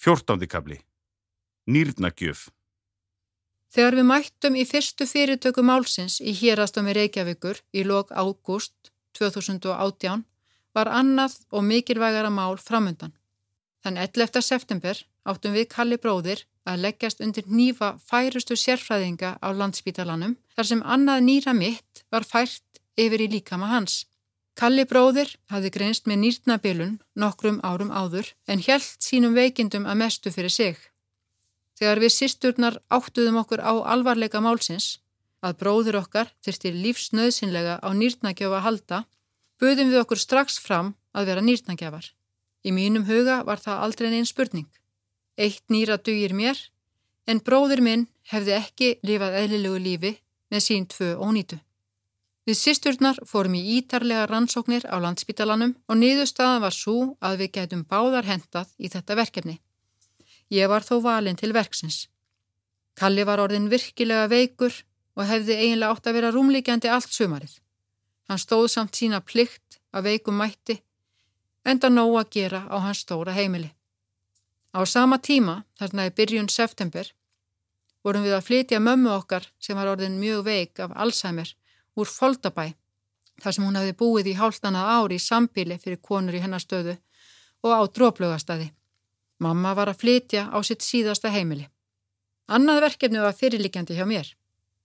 Fjórtándi kabli. Nýrnagjöf. Þegar við mættum í fyrstu fyrirtöku málsins í hérastómi Reykjavíkur í lok ágúst 2018 var annað og mikilvægara mál framundan. Þann 11. september áttum við Kalli bróðir að leggjast undir nýfa færustu sérfræðinga á landsbítalanum þar sem annað nýra mitt var fært yfir í líkama hans. Kalli bróðir hafði greinst með nýrnabilun nokkrum árum áður en hjælt sínum veikindum að mestu fyrir sig. Þegar við sýsturnar áttuðum okkur á alvarleika málsins að bróður okkar þurfti lífsnöðsynlega á nýrnagjöfa að halda, buðum við okkur strax fram að vera nýrnagjafar. Í mínum huga var það aldrei neinn spurning. Eitt nýra dugir mér, en bróður minn hefði ekki lifað eðlilegu lífi með sín tvö ónýtu. Við sýsturnar fórum í ítarlega rannsóknir á landsbítalanum og niðurstaðan var svo að við gætum báðar hendað í þetta verkefni. Ég var þó valinn til verksins. Kalli var orðin virkilega veikur og hefði eiginlega átt að vera rúmlíkjandi allt sumarið. Hann stóð samt sína plikt að veikum mætti, enda nóg að gera á hans stóra heimili. Á sama tíma, þarna í byrjun september, vorum við að flytja mömmu okkar sem var orðin mjög veik af Alzheimer úr Foldabæ, þar sem hún hefði búið í hálftanað ári í sambíli fyrir konur í hennar stöðu og á dróplögastadi. Mamma var að flytja á sitt síðasta heimili. Annað verkefni var fyrirlikjandi hjá mér.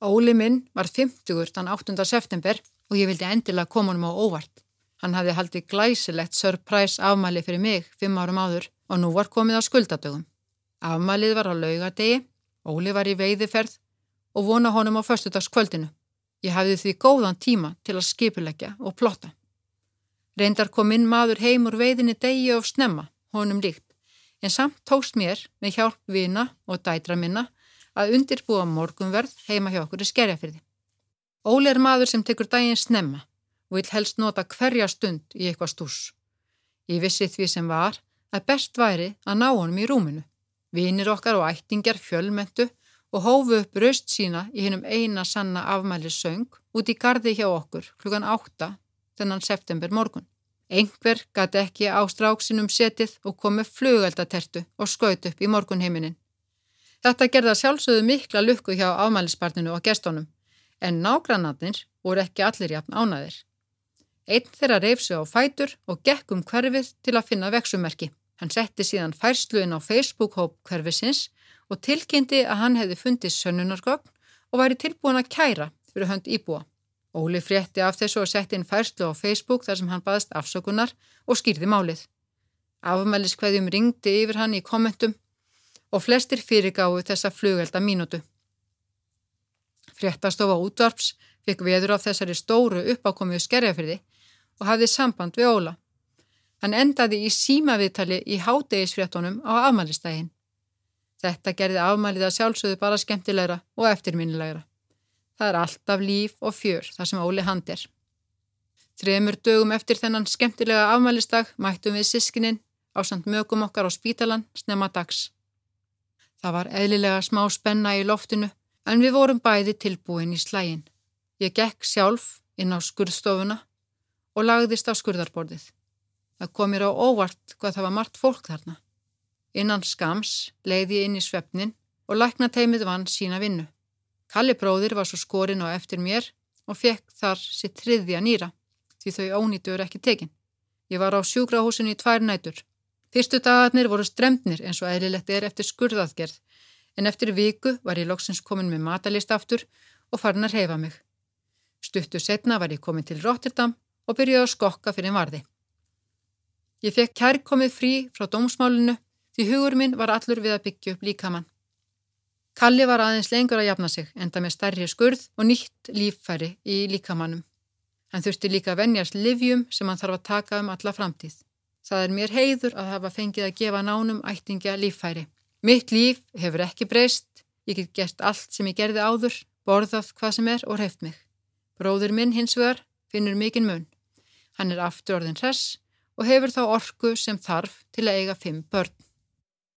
Óli minn var 50 þann 8. september og ég vildi endilega koma honum á óvart. Hann hafði haldið glæsilegt surprise afmæli fyrir mig fimm árum áður og nú var komið á skuldadögum. Afmælið var á laugadegi, Óli var í veiðiferð og vona honum á förstudagskvöldinu. Ég hafði því góðan tíma til að skipulegja og plotta. Reyndar kom inn maður heim úr veiðinni degi og snemma, honum líkt en samt tókst mér með hjálp vina og dætra minna að undirbúa morgunverð heima hjá okkur í skerjafyrði. Óli er maður sem tekur daginn snemma og vil helst nota hverja stund í eitthvað stús. Ég vissi því sem var að best væri að ná honum í rúminu. Vinir okkar og ættingjar fjölmentu og hófu upp raust sína í hennum eina sanna afmælis söng út í gardi hjá okkur klukkan 8 þennan september morgun. Engver gæti ekki á stráksinum setið og komið flugeldatertu og skaut upp í morgunheiminin. Þetta gerða sjálfsögðu mikla lukku hjá afmælisbarninu og gestónum, en nágrannatnir voru ekki allir jafn ánaðir. Einn þeirra reyf sig á fætur og gekk um hverfið til að finna vexumerki. Hann setti síðan færsluin á Facebook-hóp hverfisins og tilkynnti að hann hefði fundið sönnunargögn og væri tilbúin að kæra fyrir hönd íbúa. Óli frétti af þessu og setti inn færslu á Facebook þar sem hann baðist afsökunar og skýrði málið. Afmæliskveðjum ringdi yfir hann í kommentum og flestir fyrirgáðu þessa flugelda mínútu. Fréttastofa útvarps fikk veður af þessari stóru uppákomiðu skerjafyrði og hafði samband við Óla. Hann endaði í símaviðtali í hádegisfréttonum á afmælistægin. Þetta gerði afmælið að sjálfsögðu bara skemmtilegra og eftirminnilegra. Það er alltaf líf og fjör þar sem Óli hand er. Þremur dögum eftir þennan skemmtilega afmælisdag mættum við sískininn á samt mögum okkar á spítalan snemma dags. Það var eðlilega smá spenna í loftinu en við vorum bæði tilbúin í slægin. Ég gekk sjálf inn á skurðstofuna og lagðist á skurðarborðið. Það kom mér á óvart hvað það var margt fólk þarna. Innan skams leiði ég inn í svefnin og læknateimið vann sína vinnu. Kalli bróðir var svo skorinn á eftir mér og fekk þar sitt þriðja nýra því þau ónýttur ekki tekin. Ég var á sjúkrahúsinu í tvær nætur. Fyrstu dagarnir voru stremnir eins og eðlilegt er eftir skurðaðgerð en eftir viku var ég loksins komin með matalist aftur og farin að reyfa mig. Stuttu setna var ég komin til Rotterdam og byrjuði að skokka fyrir varði. Ég fekk kærkomið frí frá dómsmálinu því hugur minn var allur við að byggja upp líkamann. Kalli var aðeins lengur að jafna sig enda með starri skurð og nýtt líffæri í líkamannum. Hann þurfti líka að venjast livjum sem hann þarf að taka um alla framtíð. Það er mér heiður að hafa fengið að gefa nánum ættingja líffæri. Mitt líf hefur ekki breyst, ég get gert allt sem ég gerði áður, borðað hvað sem er og hreift mig. Bróður minn hins vegar finnur mikinn mun. Hann er aftur orðin hress og hefur þá orku sem þarf til að eiga fimm börn.